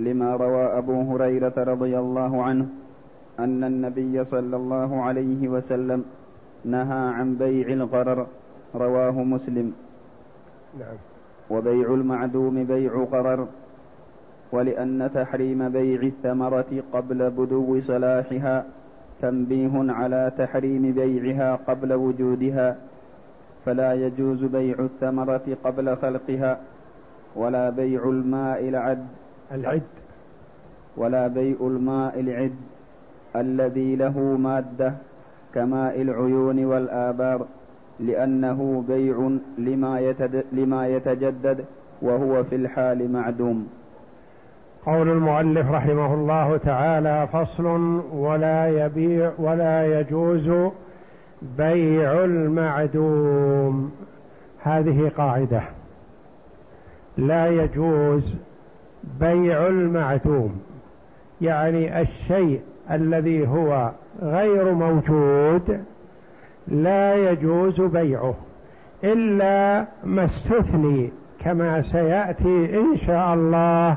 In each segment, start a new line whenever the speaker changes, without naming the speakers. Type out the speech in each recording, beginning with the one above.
لما روى أبو هريرة رضي الله عنه أن النبي صلى الله عليه وسلم نهى عن بيع الغرر رواه مسلم.
نعم.
وبيع المعدوم بيع قرر ولأن تحريم بيع الثمرة قبل بدو صلاحها تنبيه على تحريم بيعها قبل وجودها فلا يجوز بيع الثمرة قبل خلقها ولا بيع الماء العد
العد.
ولا بيع الماء العد الذي له مادة كماء العيون والآبار لأنه بيع لما, لما يتجدد وهو في الحال معدوم.
قول المؤلف رحمه الله تعالى فصل ولا يبيع ولا يجوز بيع المعدوم. هذه قاعدة. لا يجوز بيع المعدوم يعني الشيء الذي هو غير موجود لا يجوز بيعه إلا ما استثني كما سيأتي إن شاء الله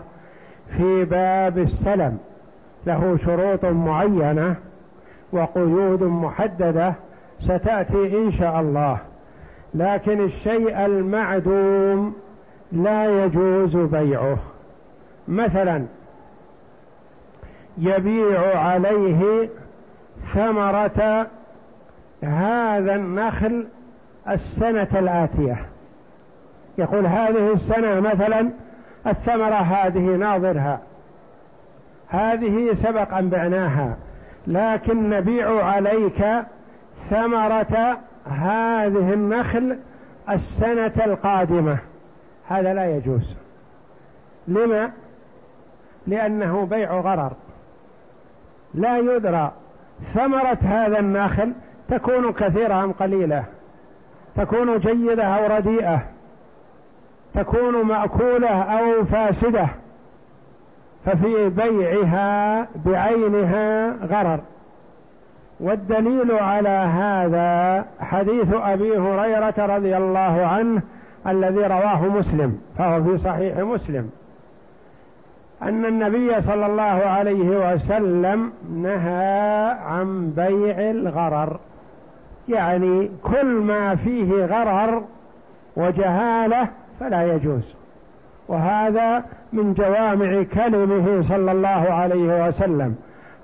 في باب السلم. له شروط معينة وقيود محددة ستأتي إن شاء الله لكن الشيء المعدوم لا يجوز بيعه. مثلا يبيع عليه ثمرة هذا النخل السنة الآتية. يقول هذه السنة مثلا الثمرة هذه ناظرها. هذه سبق أن بعناها لكن نبيع عليك ثمرة هذه النخل السنة القادمة. هذا لا يجوز. لما؟ لأنه بيع غرر. لا يدرى ثمرة هذا النخل تكون كثيرة أم قليلة. تكون جيدة أو رديئة. تكون مأكولة أو فاسدة. ففي بيعها بعينها غرر. والدليل على هذا حديث أبي هريرة رضي الله عنه الذي رواه مسلم فهو في صحيح مسلم. أن النبي صلى الله عليه وسلم نهى عن بيع الغرر. يعني كل ما فيه غرر وجهالة فلا يجوز. وهذا من جوامع كلمه صلى الله عليه وسلم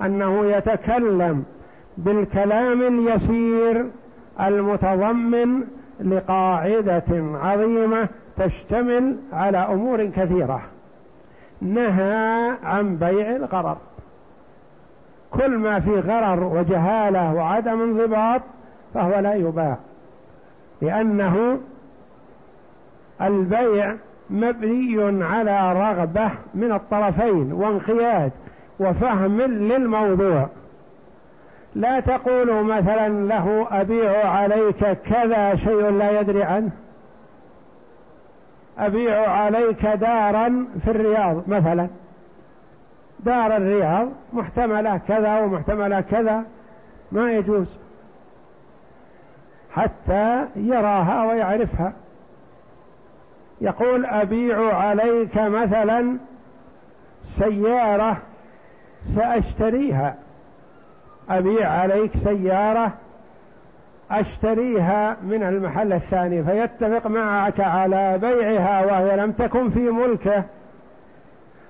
أنه يتكلم بالكلام اليسير المتضمن لقاعدة عظيمة تشتمل على أمور كثيرة. نهى عن بيع الغرر. كل ما في غرر وجهالة وعدم انضباط فهو لا يباع لأنه البيع مبني على رغبة من الطرفين وانقياد وفهم للموضوع. لا تقولوا مثلا له أبيع عليك كذا شيء لا يدري عنه. أبيع عليك دارا في الرياض مثلا. دار الرياض محتملة كذا ومحتملة كذا ما يجوز. حتى يراها ويعرفها. يقول أبيع عليك مثلا سيارة سأشتريها. أبيع عليك سيارة أشتريها من المحل الثاني فيتفق معك على بيعها وهي لم تكن في ملكه.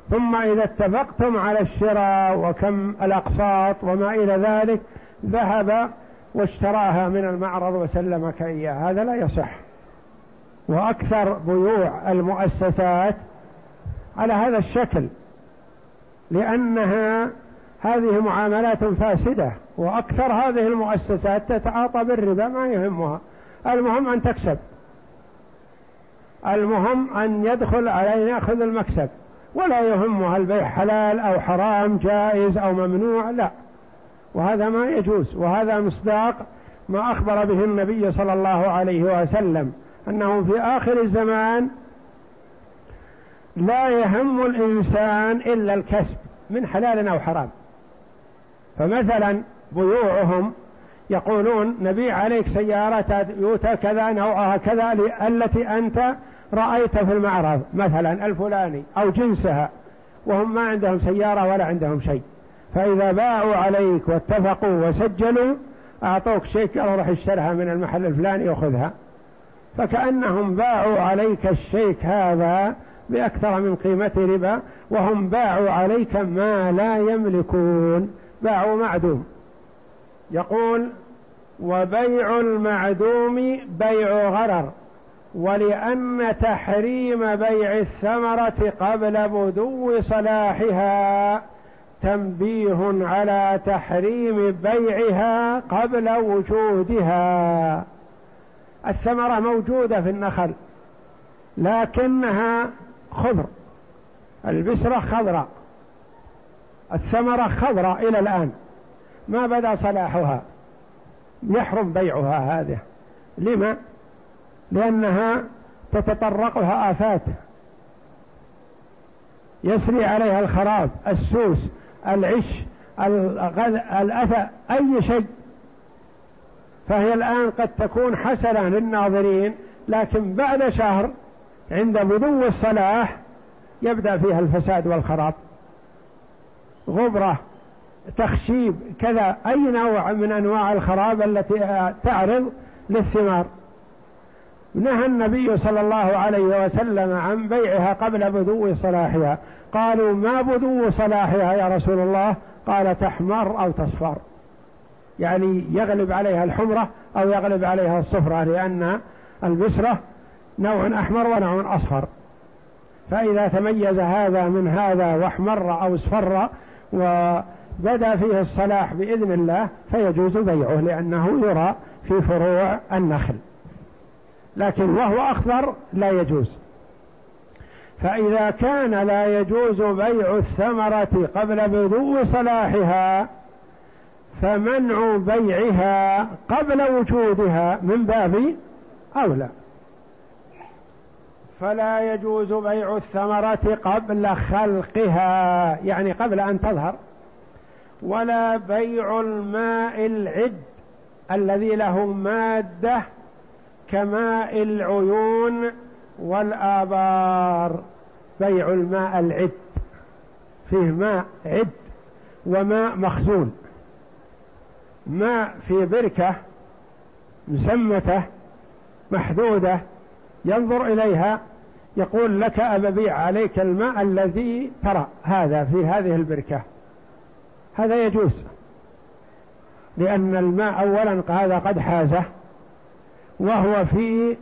ثم إذا اتفقتم على الشراء وكم الأقساط وما إلى ذلك ذهب واشتراها من المعرض وسلمك إياه. هذا لا يصح. وأكثر بيوع المؤسسات على هذا الشكل لأنها هذه معاملات فاسدة وأكثر هذه المؤسسات تتعاطى بالربا ما يهمها. المهم أن تكسب. المهم أن يدخل عليه يأخذ المكسب. ولا يهمها البيع حلال أو حرام جائز أو ممنوع لا. وهذا ما يجوز وهذا مصداق ما أخبر به النبي صلى الله عليه وسلم أنه في آخر الزمان لا يهم الإنسان إلا الكسب من حلال أو حرام. فمثلا بيوعهم يقولون نبيع عليك سيارة تويوتا كذا نوعها كذا التي أنت رأيت في المعرض مثلا الفلاني أو جنسها وهم ما عندهم سيارة ولا عندهم شيء. فإذا باعوا عليك واتفقوا وسجلوا أعطوك شيك قالوا روح اشترها من المحل الفلاني وخذها. فكأنهم باعوا عليك الشيك هذا بأكثر من قيمة ربا وهم باعوا عليك ما لا يملكون. باعوا معدوم. يقول وبيع المعدوم بيع غرر ولأن تحريم بيع الثمرة قبل بدو صلاحها تنبيه على تحريم بيعها قبل وجودها. الثمرة موجودة في النخل لكنها خضر البسرة خضراء. الثمرة خضراء إلى الآن. ما بدا صلاحها؟ يحرم بيعها هذه. لما؟ لأنها تتطرقها آفات. يسري عليها الخراب السوس العش الأذى أي شيء. فهي الآن قد تكون حسنة للناظرين لكن بعد شهر عند بدو الصلاح يبدأ فيها الفساد والخراب. غبرة تخشيب كذا أي نوع من أنواع الخراب التي تعرض للثمار. نهى النبي صلى الله عليه وسلم عن بيعها قبل بدو صلاحها. قالوا ما بدو صلاحها يا رسول الله؟ قال تحمر أو تصفر. يعني يغلب عليها الحمرة أو يغلب عليها الصفرة لأن البسرة نوع أحمر ونوع أصفر. فإذا تميز هذا من هذا واحمر أو اصفر وبدا فيه الصلاح بإذن الله فيجوز بيعه لأنه يرى في فروع النخل. لكن وهو أخضر لا يجوز. فإذا كان لا يجوز بيع الثمرة قبل بدو صلاحها فمنع بيعها قبل وجودها من باب أولى. فلا يجوز بيع الثمرة قبل خلقها يعني قبل أن تظهر ولا بيع الماء العد الذي له مادة كماء العيون والآبار. بيع الماء العد فيه ماء عد وماء مخزون. ماء في بركة مسمته محدودة ينظر إليها يقول لك أبيع عليك الماء الذي ترى هذا في هذه البركة. هذا يجوز. لأن الماء أولا هذا قد حازه وهو في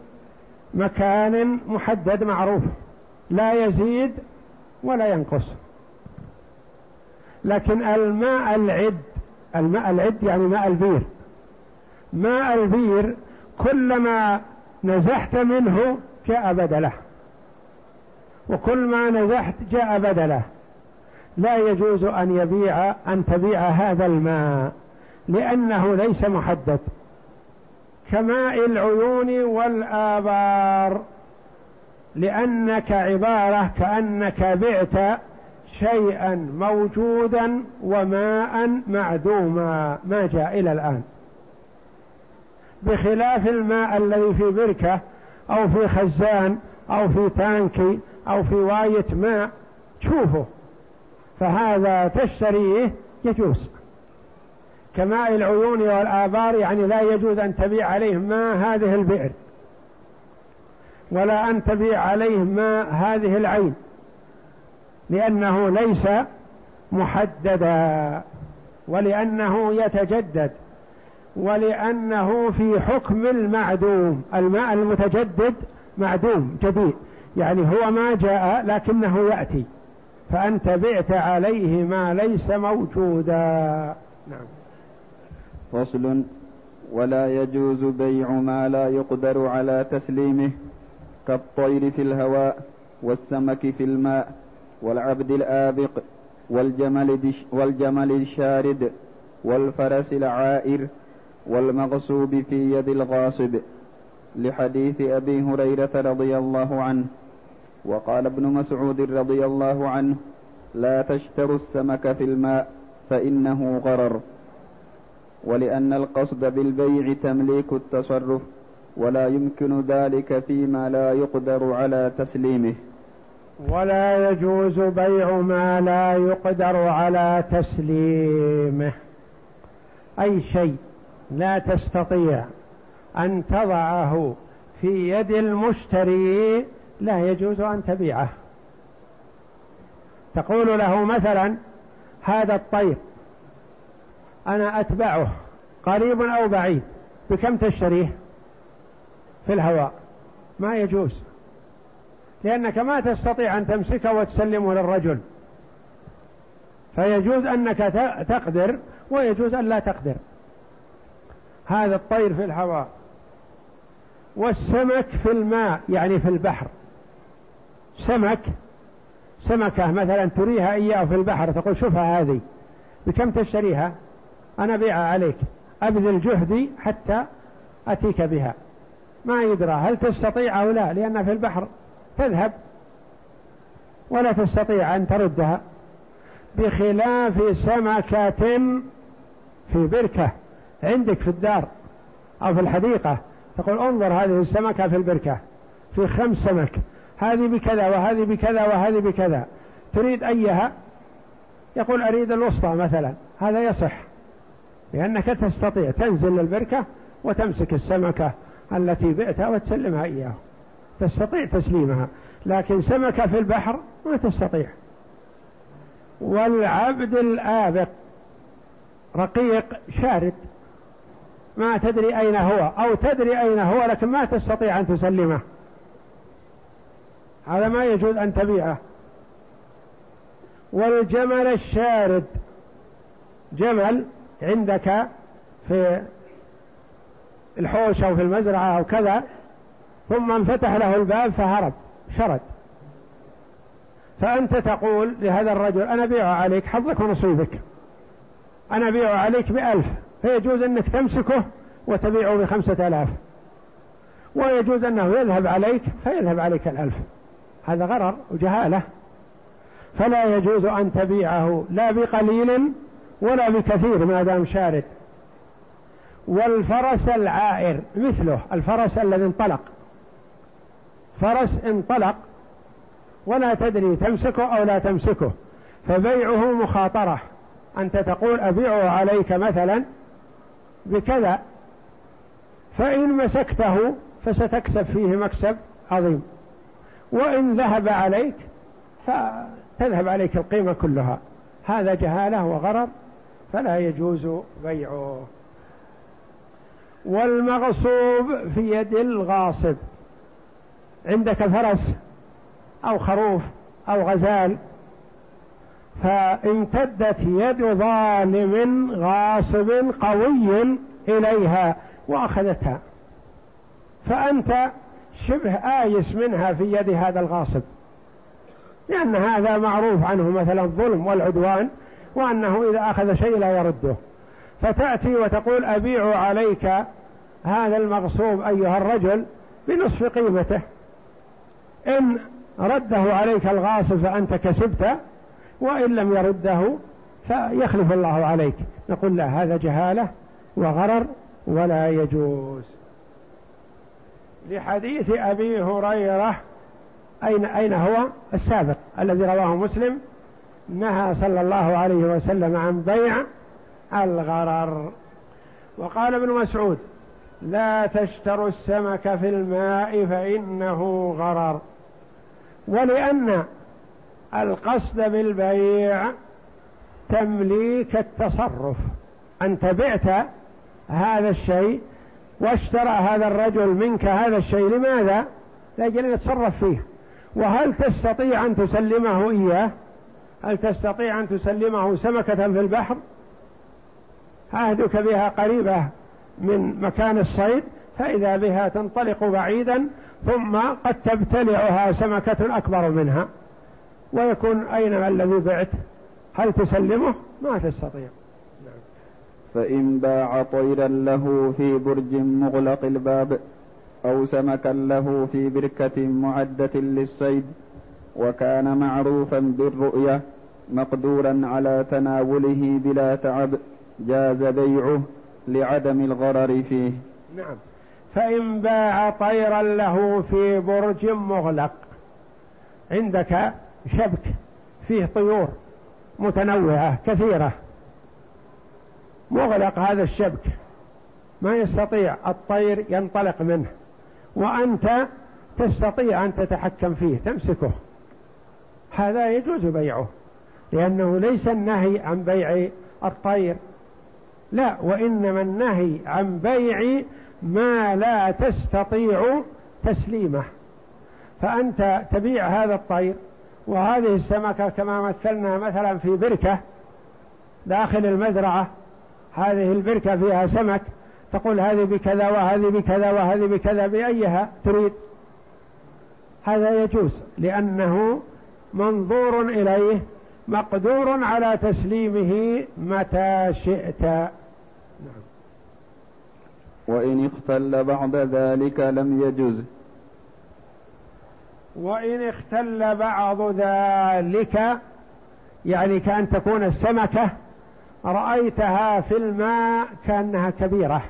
مكان محدد معروف لا يزيد ولا ينقص. لكن الماء العد الماء العد يعني ماء البير. ماء البير كلما نزحت منه جاء بدله. وكل ما نزحت جاء بدله. لا يجوز أن يبيع أن تبيع هذا الماء لأنه ليس محدد. كماء العيون والآبار. لأنك عبارة كأنك بعت شيئا موجودا وماء معدوما. ما جاء إلى الآن. بخلاف الماء الذي في بركة أو في خزان أو في تانكي أو في واية ماء تشوفه. فهذا تشتريه يجوز. كماء العيون والآبار يعني لا يجوز أن تبيع عليه ماء هذه البئر ولا أن تبيع عليه ماء هذه العين لأنه ليس محددا ولأنه يتجدد. ولأنه في حكم المعدوم الماء المتجدد معدوم جديد. يعني هو ما جاء لكنه يأتي. فأنت بعت عليه ما ليس موجودا. نعم.
فصل. ولا يجوز بيع ما لا يقدر على تسليمه كالطير في الهواء والسمك في الماء والعبد الآبق والجمل, والجمل الشارد والفرس العائر والمغصوب في يد الغاصب لحديث أبي هريرة رضي الله عنه وقال ابن مسعود رضي الله عنه لا تشتروا السمك في الماء فإنه غرر ولأن القصد بالبيع تمليك التصرف ولا يمكن ذلك فيما لا يقدر على تسليمه.
ولا يجوز بيع ما لا يقدر على تسليمه أي شيء لا تستطيع أن تضعه في يد المشتري لا يجوز أن تبيعه. تقول له مثلا هذا الطير أنا أتبعه قريب أو بعيد بكم تشتريه؟ في الهواء. ما يجوز. لأنك ما تستطيع أن تمسكه وتسلمه للرجل. فيجوز أنك تقدر ويجوز أن لا تقدر. هذا الطير في الهواء. والسمك في الماء يعني في البحر. سمك سمكة مثلا تريها إياه في البحر تقول شوفها هذه. بكم تشتريها؟ أنا بيعها عليك. أبذل جهدي حتى أتيك بها. ما يدرى هل تستطيع أو لا لأن في البحر تذهب. ولا تستطيع أن تردها. بخلاف سمكة في بركة. عندك في الدار أو في الحديقة تقول انظر هذه السمكة في البركة في خمس سمك هذه بكذا وهذه بكذا وهذه بكذا تريد أيها؟ يقول أريد الوسطى مثلا هذا يصح لأنك تستطيع تنزل للبركة وتمسك السمكة التي بئتها وتسلمها إياه تستطيع تسليمها لكن سمكة في البحر ما تستطيع. والعبد الآبق رقيق شارد ما تدري أين هو أو تدري أين هو لكن ما تستطيع أن تسلمه. هذا ما يجوز أن تبيعه. والجمل الشارد. جمل عندك في الحوش أو في المزرعة أو كذا ثم انفتح له الباب فهرب شرد. فأنت تقول لهذا الرجل أنا بيعه عليك حظك ونصيبك. أنا بيعه عليك بألف. فيجوز أنك تمسكه وتبيعه بخمسة آلاف. ويجوز أنه يذهب عليك فيذهب عليك الألف. هذا غرر وجهالة. فلا يجوز أن تبيعه لا بقليل ولا بكثير ما دام شارد. والفرس العائر مثله الفرس الذي انطلق. فرس انطلق ولا تدري تمسكه أو لا تمسكه فبيعه مخاطرة. أنت تقول أبيعه عليك مثلا بكذا فإن مسكته فستكسب فيه مكسب عظيم. وإن ذهب عليك فتذهب عليك القيمة كلها. هذا جهالة وغرر فلا يجوز بيعه. والمغصوب في يد الغاصب. عندك فرس أو خروف أو غزال فامتدت يد ظالم غاصب قوي إليها وأخذتها. فأنت شبه آيس منها في يد هذا الغاصب. لأن هذا معروف عنه مثلا الظلم والعدوان وأنه إذا أخذ شيء لا يرده. فتأتي وتقول أبيع عليك هذا المغصوب أيها الرجل بنصف قيمته. إن رده عليك الغاصب فأنت كسبت وإن لم يرده فيخلف الله عليك. نقول لا هذا جهالة وغرر ولا يجوز. لحديث أبي هريرة أين أين هو؟ السابق الذي رواه مسلم نهى صلى الله عليه وسلم عن بيع الغرر. وقال ابن مسعود لا تشتروا السمك في الماء فإنه غرر. ولأن القصد بالبيع تمليك التصرف أنت بعت هذا الشيء واشترى هذا الرجل منك هذا الشيء لماذا؟ لأجل أن يتصرف فيه وهل تستطيع أن تسلمه إياه؟ هل تستطيع أن تسلمه سمكة في البحر؟ عهدك بها قريبة من مكان الصيد فإذا بها تنطلق بعيدا ثم قد تبتلعها سمكة أكبر منها ويكون أين الذي بعت؟ هل تسلمه؟ ما تستطيع. نعم.
فإن باع طيرا له في برج مغلق الباب أو سمكا له في بركة معدة للصيد وكان معروفا بالرؤية مقدورا على تناوله بلا تعب جاز بيعه لعدم الغرر فيه.
نعم. فإن باع طيرا له في برج مغلق عندك شبك فيه طيور متنوعة كثيرة. مغلق هذا الشبك. ما يستطيع الطير ينطلق منه. وأنت تستطيع أن تتحكم فيه تمسكه. هذا يجوز بيعه لأنه ليس النهي عن بيع الطير. لا وإنما النهي عن بيع ما لا تستطيع تسليمه. فأنت تبيع هذا الطير وهذه السمكة كما مثلنا مثلا في بركة داخل المزرعة. هذه البركة فيها سمك تقول هذه بكذا وهذه بكذا وهذه بكذا بأيها تريد؟ هذا يجوز لأنه منظور إليه مقدور على تسليمه متى شئت.
وإن اختل بعد ذلك لم يجز.
وإن اختل بعض ذلك يعني كأن تكون السمكة رأيتها في الماء كأنها كبيرة.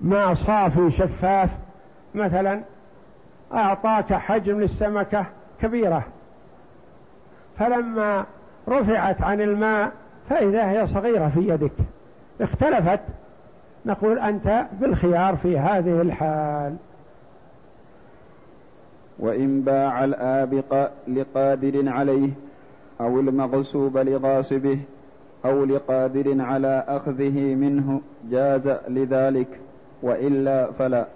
ماء صافي شفاف مثلا أعطاك حجم للسمكة كبيرة. فلما رفعت عن الماء فإذا هي صغيرة في يدك. اختلفت نقول أنت بالخيار في هذه الحال.
وإن باع الآبق لقادر عليه أو المغصوب لغاصبه أو لقادر على أخذه منه جاز لذلك وإلا فلا.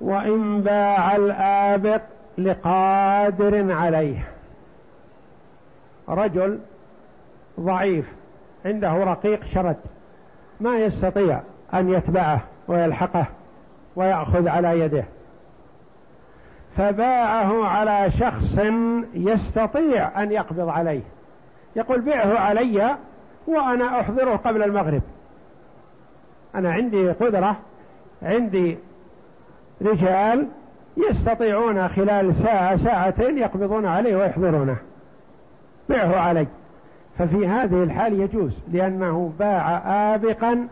وإن باع الآبق لقادر عليه. رجل ضعيف عنده رقيق شرد ما يستطيع أن يتبعه ويلحقه ويأخذ على يده. فباعه على شخص يستطيع أن يقبض عليه. يقول بيعه علي وأنا أحضره قبل المغرب. أنا عندي قدرة عندي رجال يستطيعون خلال ساعة ساعتين يقبضون عليه ويحضرونه. بيعه علي. ففي هذه الحال يجوز لأنه باع آبقا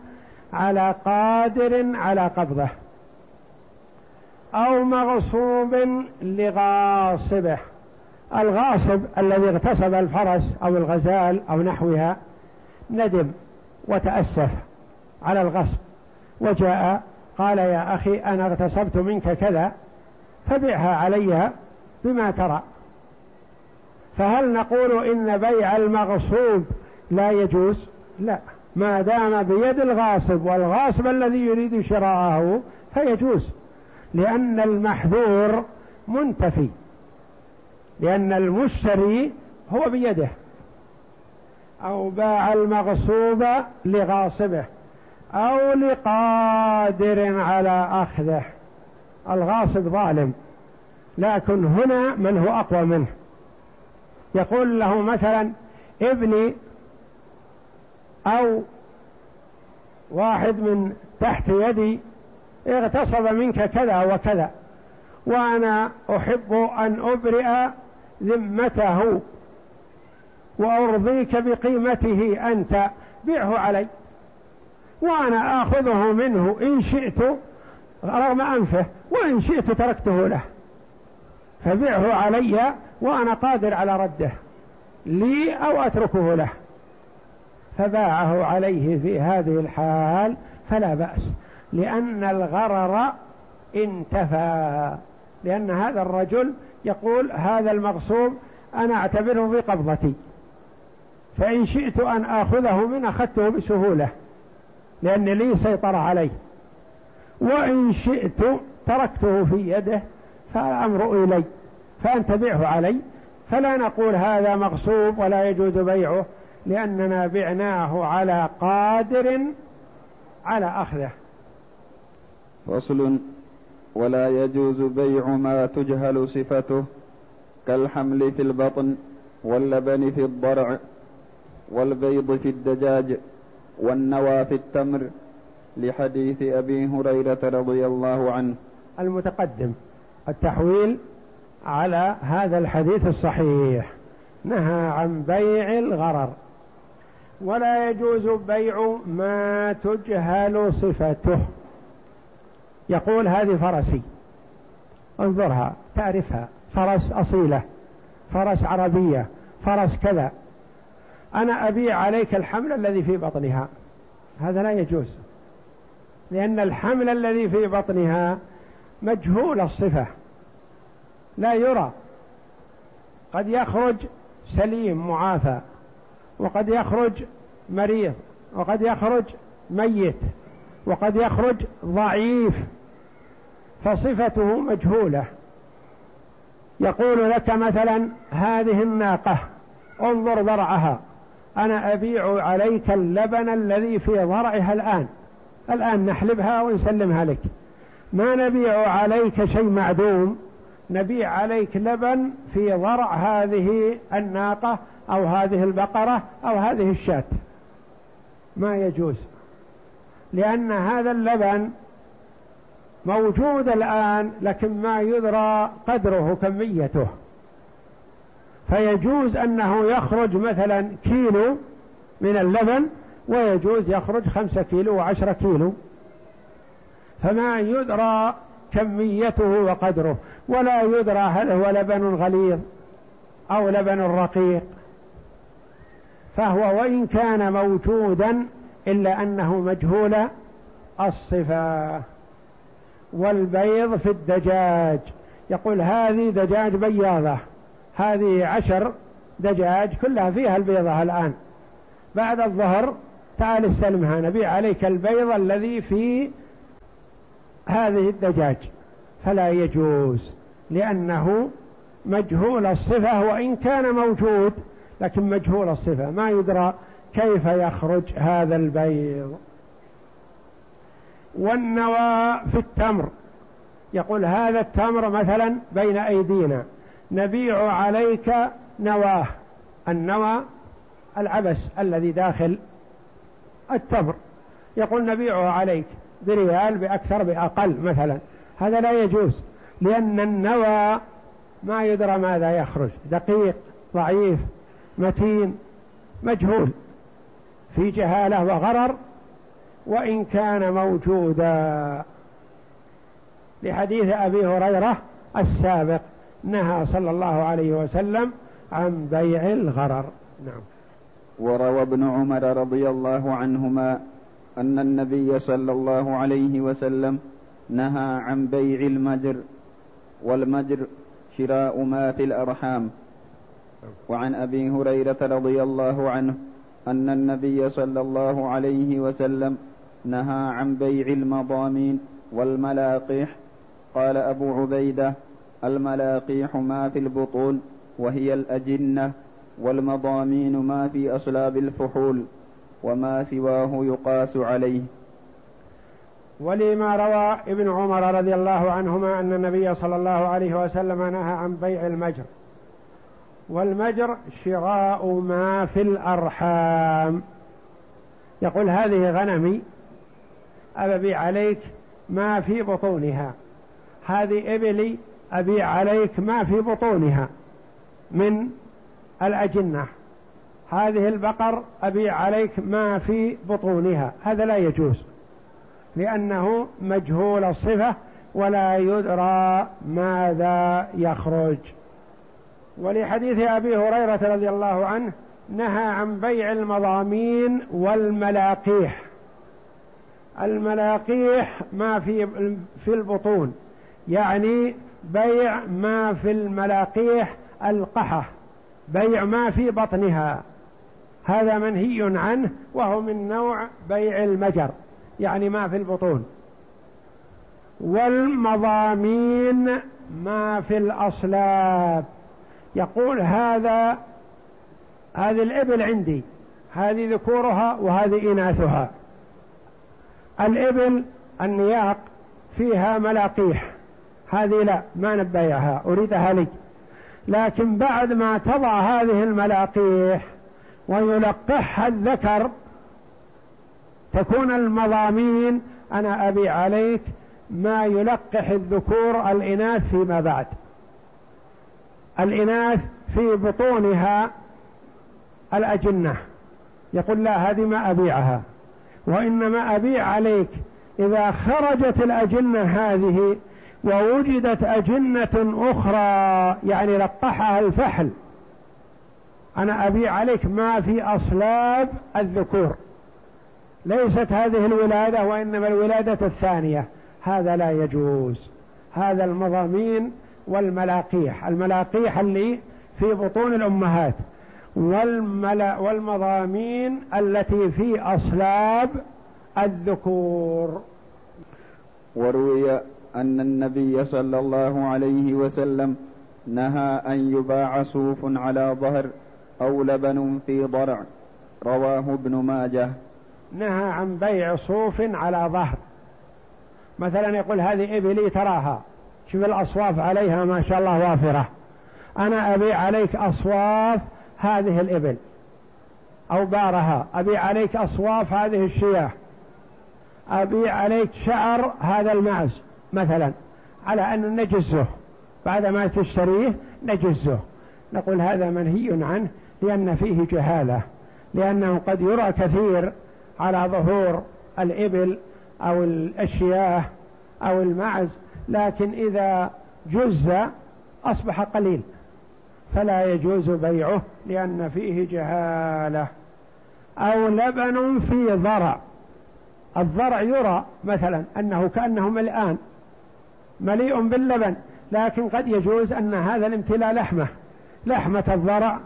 على قادر على قبضه. أو مغصوب لغاصبه. الغاصب الذي اغتصب الفرس أو الغزال أو نحوها ندم وتأسف على الغصب وجاء قال يا أخي أنا اغتصبت منك كذا فبعها علي بما ترى. فهل نقول إن بيع المغصوب لا يجوز؟ لا. ما دام بيد الغاصب والغاصب الذي يريد شراءه فيجوز. لأن المحذور منتفي لأن المشتري هو بيده أو باع المغصوب لغاصبه أو لقادر على أخذه. الغاصب ظالم لكن هنا من هو أقوى منه؟ يقول له مثلا ابني أو واحد من تحت يدي اغتصب منك كذا وكذا. وأنا أحب أن أبرئ ذمته وأرضيك بقيمته أنت. بعه علي. وأنا آخذه منه إن شئت رغم أنفه وإن شئت تركته له. فبعه علي وأنا قادر على رده. لي أو أتركه له. فباعه عليه في هذه الحال فلا بأس. لأن الغرر انتفى. لأن هذا الرجل يقول هذا المغصوب أنا أعتبره في قبضتي. فإن شئت أن آخذه من أخذته بسهولة لأن لي سيطر عليه. وإن شئت تركته في يده فالأمر إلي فأنت بيعه علي. فلا نقول هذا مغصوب ولا يجوز بيعه لأننا بعناه على قادر على أخذه.
فصل ولا يجوز بيع ما تجهل صفته كالحمل في البطن واللبن في الضرع والبيض في الدجاج والنوى في التمر لحديث أبي هريرة رضي الله عنه.
المتقدم. التحويل على هذا الحديث الصحيح. نهى عن بيع الغرر. ولا يجوز بيع ما تجهل صفته. يقول هذه فرسي. انظرها تعرفها. فرس أصيلة فرس عربية فرس كذا. أنا أبيع عليك الحمل الذي في بطنها. هذا لا يجوز. لأن الحمل الذي في بطنها مجهول الصفة. لا يرى. قد يخرج سليم معافى. وقد يخرج مريض. وقد يخرج ميت. وقد يخرج ضعيف. فصفته مجهولة. يقول لك مثلا هذه الناقة انظر ضرعها. أنا أبيع عليك اللبن الذي في ضرعها الآن. الآن نحلبها ونسلمها لك. ما نبيع عليك شيء معدوم نبيع عليك لبن في ضرع هذه الناقة أو هذه البقرة أو هذه الشاة. ما يجوز. لأن هذا اللبن موجود الآن لكن ما يدرى قدره كميته. فيجوز أنه يخرج مثلا كيلو من اللبن ويجوز يخرج خمسة كيلو وعشرة كيلو. فما يدرى كميته وقدره. ولا يدرى هل هو لبن غليظ أو لبن رقيق. فهو وإن كان موجودا إلا أنه مجهول الصفة. والبيض في الدجاج. يقول هذه دجاج بياضة. هذه عشر دجاج كلها فيها البيضة الآن. بعد الظهر تعال استلمها. نبيع عليك البيض الذي في هذه الدجاج. فلا يجوز لأنه مجهول الصفة وإن كان موجود لكن مجهول الصفة. ما يدرى كيف يخرج هذا البيض. والنوى في التمر. يقول هذا التمر مثلا بين أيدينا. نبيع عليك نواه. النوى العبس الذي داخل التمر. يقول نبيعه عليك بريال بأكثر بأقل مثلا. هذا لا يجوز لأن النوى ما يدرى ماذا يخرج. دقيق ضعيف متين مجهول. في جهالة وغرر وإن كان موجودا. لحديث أبي هريرة السابق نهى صلى الله عليه وسلم عن بيع الغرر. نعم.
وروى ابن عمر رضي الله عنهما أن النبي صلى الله عليه وسلم نهى عن بيع المجر والمجر شراء ما في الأرحام. وعن أبي هريرة رضي الله عنه أن النبي صلى الله عليه وسلم نهى عن بيع المضامين والملاقيح. قال أبو عبيدة الملاقيح ما في البطون وهي الأجنة والمضامين ما في أصلاب الفحول وما سواه يقاس عليه.
ولما روى ابن عمر رضي الله عنهما أن النبي صلى الله عليه وسلم نهى عن بيع المجر. والمجر شراء ما في الأرحام. يقول هذه غنمي أبيع عليك ما في بطونها. هذه إبلي أبيع عليك ما في بطونها من الأجنة. هذه البقر أبيع عليك ما في بطونها. هذا لا يجوز لأنه مجهول الصفة ولا يدرى ماذا يخرج. ولحديث أبي هريرة رضي الله عنه نهى عن بيع المضامين والملاقيح. الملاقيح ما في في البطون يعني بيع ما في الملاقيح القحة بيع ما في بطنها. هذا منهي عنه وهو من نوع بيع المجر يعني ما في البطون. والمضامين ما في الأصلاب. يقول هذا هذه الإبل عندي هذه ذكورها وهذه إناثها. الإبل النياق فيها ملاقيح. هذه لا ما نبيعها أريدها لي. لكن بعد ما تضع هذه الملاقيح ويلقحها الذكر تكون المضامين أنا أبي عليك ما يلقح الذكور الإناث فيما بعد. الإناث في بطونها الأجنة. يقول لا هذه ما أبيعها. وإنما أبيع عليك. إذا خرجت الأجنة هذه ووجدت أجنة أخرى يعني لقحها الفحل. أنا أبيع عليك ما في أصلاب الذكور. ليست هذه الولادة وإنما الولادة الثانية. هذا لا يجوز. هذا المضامين والملاقيح. الملاقيح اللي في بطون الأمهات. والملا والمضامين التي في أصلاب الذكور.
وروي أن النبي صلى الله عليه وسلم نهى أن يباع صوف على ظهر أو لبن في ضرع. رواه ابن ماجه.
نهى عن بيع صوف على ظهر. مثلا يقول هذه إبلي تراها. شوف الأصواف عليها ما شاء الله وافرة. أنا أبيع عليك أصواف هذه الإبل أو بارها. أبيع عليك أصواف هذه الشياه. أبيع عليك شعر هذا المعز مثلا. على أن نجزه. بعد ما تشتريه نجزه. نقول هذا منهي عنه لأن فيه جهالة. لأنه قد يرى كثير على ظهور الإبل أو الأشياء أو المعز لكن إذا جز أصبح قليل. فلا يجوز بيعه لأن فيه جهالة. أو لبن في ضرع. الضرع يرى مثلا أنه كأنه ملآن مليء باللبن لكن قد يجوز أن هذا الامتلاء لحمة لحمة الضرع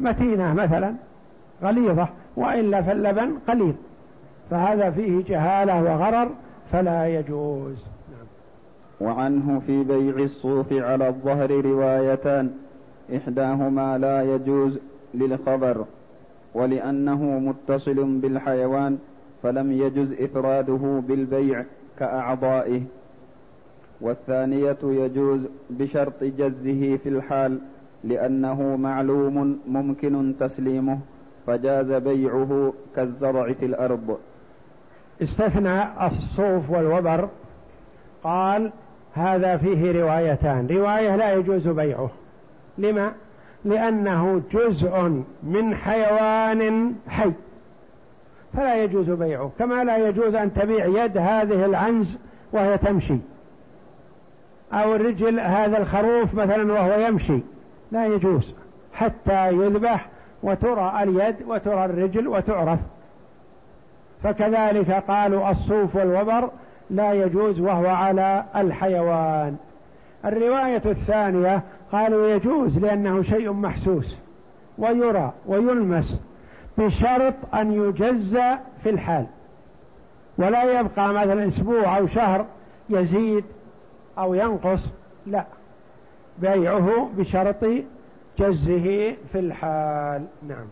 متينة مثلا غليظة وإلا فاللبن قليل. فهذا فيه جهالة وغرر فلا يجوز.
وعنه في بيع الصوف على الظهر روايتان. إحداهما لا يجوز للخبر ولأنه متصل بالحيوان فلم يجز إفراده بالبيع كأعضائه. والثانية يجوز بشرط جزه في الحال لأنه معلوم ممكن تسليمه فجاز بيعه كالزرع في الأرض.
استثنى الصوف والوبر قال هذا فيه روايتان رواية لا يجوز بيعه. لما؟ لأنه جزء من حيوان حي. فلا يجوز بيعه كما لا يجوز أن تبيع يد هذه العنز وهي تمشي. أو الرجل هذا الخروف مثلا وهو يمشي. لا يجوز حتى يذبح وترى اليد وترى الرجل وتعرف. فكذلك قالوا الصوف والوبر لا يجوز وهو على الحيوان. الرواية الثانية قالوا يجوز لأنه شيء محسوس ويرى ويلمس بشرط أن يجزى في الحال. ولا يبقى مثلا أسبوع أو شهر يزيد أو ينقص لا. بيعه بشرط جزه في الحال. نعم.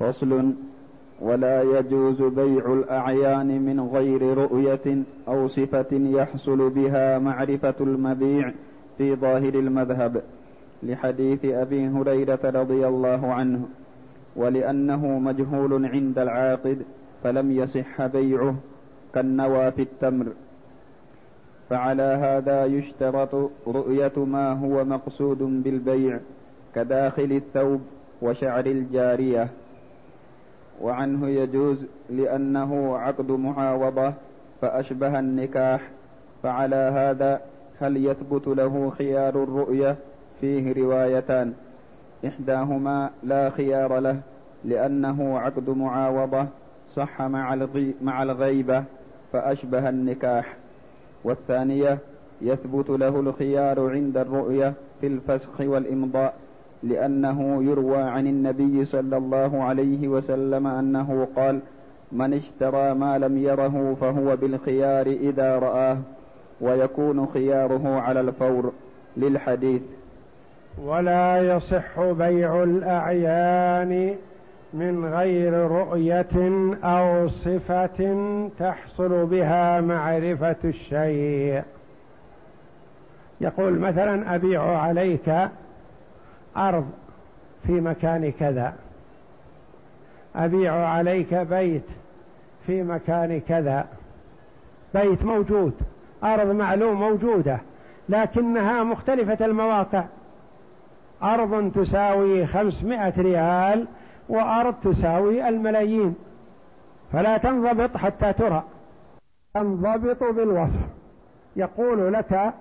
فصل. ولا يجوز بيع الأعيان من غير رؤية أو صفة يحصل بها معرفة المبيع في ظاهر المذهب لحديث أبي هريرة رضي الله عنه ولأنه مجهول عند العاقد فلم يصح بيعه كالنوى في التمر. فعلى هذا يشترط رؤية ما هو مقصود بالبيع كداخل الثوب وشعر الجارية. وعنه يجوز لأنه عقد معاوضة فأشبه النكاح فعلى هذا هل يثبت له خيار الرؤية؟ فيه روايتان. إحداهما لا خيار له لأنه عقد معاوضة صح مع, مع الغيبة فأشبه النكاح. والثانية يثبت له الخيار عند الرؤية في الفسخ والإمضاء لأنه يروى عن النبي صلى الله عليه وسلم أنه قال من اشترى ما لم يره فهو بالخيار إذا رآه. ويكون خياره على الفور للحديث.
ولا يصح بيع الأعيان من غير رؤية أو صفة تحصل بها معرفة الشيء. يقول مثلا أبيع عليك أرض في مكان كذا. أبيع عليك بيت في مكان كذا. بيت موجود. أرض معلوم موجودة لكنها مختلفة المواقع. أرض تساوي خمسمائة ريال وأرض تساوي الملايين. فلا تنضبط حتى ترى. تنضبط بالوصف. يقول لك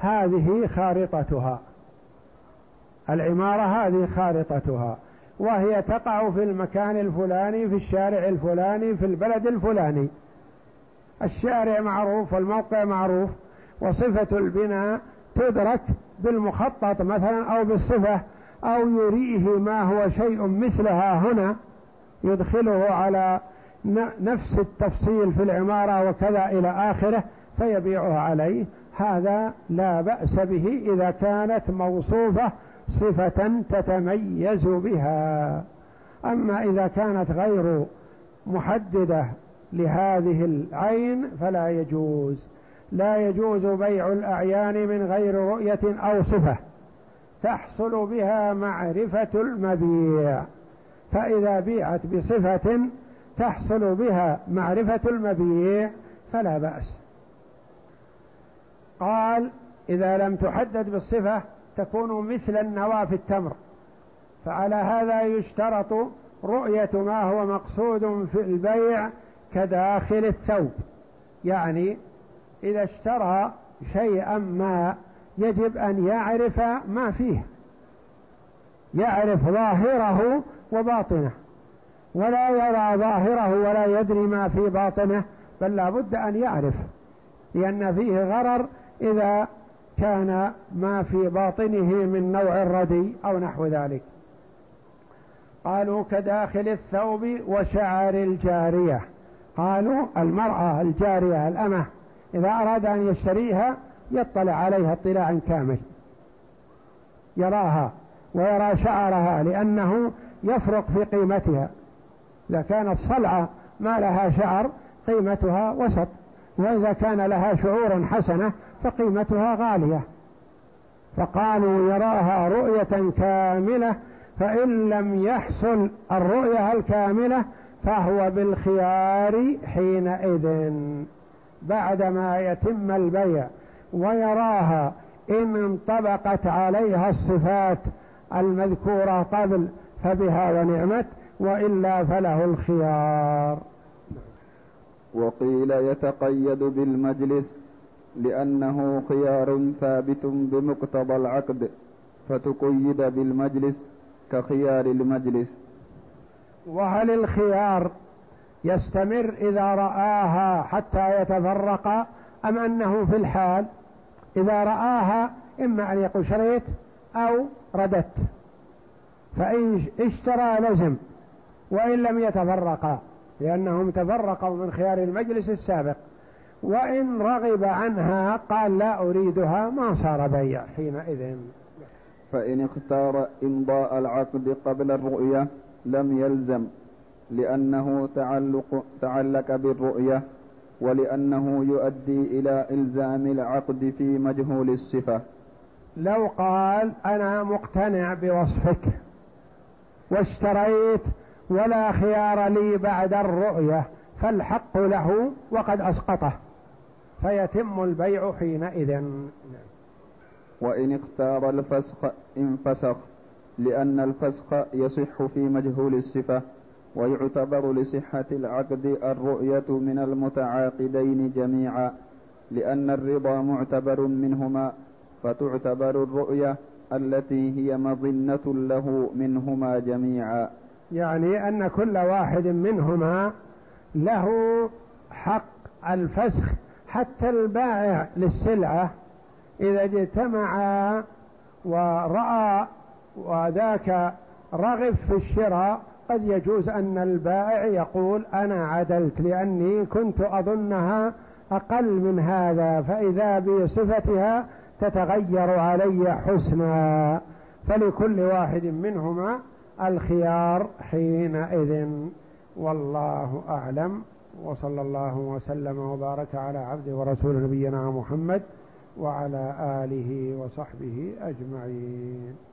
هذه خارطتها. العمارة هذه خارطتها. وهي تقع في المكان الفلاني في الشارع الفلاني في البلد الفلاني. الشارع معروف والموقع معروف وصفة البناء تدرك بالمخطط مثلا أو بالصفة أو يريه ما هو شيء مثلها هنا يدخله على نفس التفصيل في العمارة وكذا إلى آخره فيبيعها عليه. هذا لا بأس به إذا كانت موصوفة صفة تتميز بها. أما إذا كانت غير محددة لهذه العين فلا يجوز. لا يجوز بيع الأعيان من غير رؤية أو صفة. تحصل بها معرفة المبيع. فإذا بيعت بصفة تحصل بها معرفة المبيع فلا بأس. قال إذا لم تحدد بالصفة تكون مثل النوى في التمر. فعلى هذا يشترط رؤية ما هو مقصود في البيع كداخل الثوب. يعني إذا اشترى شيئا ما يجب أن يعرف ما فيه. يعرف ظاهره وباطنه. ولا يرى ظاهره ولا يدري ما في باطنه بل لا بد أن يعرف. لأن فيه غرر إذا كان ما في باطنه من نوع الردي أو نحو ذلك. قالوا كداخل الثوب وشعر الجارية. قالوا المرأة الجارية الأمة إذا أراد أن يشتريها يطلع عليها اطلاعا كامل. يراها ويرى شعرها لأنه يفرق في قيمتها. إذا كانت صلعة ما لها شعر قيمتها وسط وإذا كان لها شعور حسنة فقيمتها غالية. فقالوا يراها رؤية كاملة فإن لم يحصل الرؤية الكاملة فهو بالخيار حينئذ بعدما يتم البيع ويراها إن انطبقت عليها الصفات المذكورة قبل فبها ونعمت وإلا فله الخيار.
وقيل يتقيد بالمجلس لأنه خيار ثابت بمقتضى العقد فتقيد بالمجلس كخيار المجلس.
وهل الخيار يستمر إذا رآها حتى يتفرق أم أنه في الحال؟ إذا رآها إما أن يقول شريت أو رددت. فإن اشترى لزم وإن لم يتفرقا لأنهم تفرقوا من خيار المجلس السابق. وإن رغب عنها قال لا أريدها ما صار بيع حينئذ.
فإن اختار إمضاء العقد قبل الرؤية لم يلزم لأنه تعلق تعلق بالرؤية ولأنه يؤدي إلى إلزام العقد في مجهول الصفة.
لو قال أنا مقتنع بوصفك واشتريت ولا خيار لي بعد الرؤية فالحق له وقد أسقطه. فيتم البيع حينئذ.
وإن اختار الفسخ انفسخ. لأن الفسخ يصح في مجهول الصفة ويعتبر لصحة العقد الرؤية من المتعاقدين جميعا لأن الرضا معتبر منهما فتعتبر الرؤية التي هي مظنة له منهما جميعا.
يعني أن كل واحد منهما له حق الفسخ حتى البائع للسلعة إذا اجتمع ورأى وذاك رغب في الشراء. قد يجوز أن البائع يقول أنا عدلت لأني كنت أظنها أقل من هذا فإذا بصفتها تتغير علي حسنا. فلكل واحد منهما الخيار حينئذ. والله أعلم. وصلى الله وسلم وبارك على عبده ورسول نبينا محمد وعلى آله وصحبه أجمعين.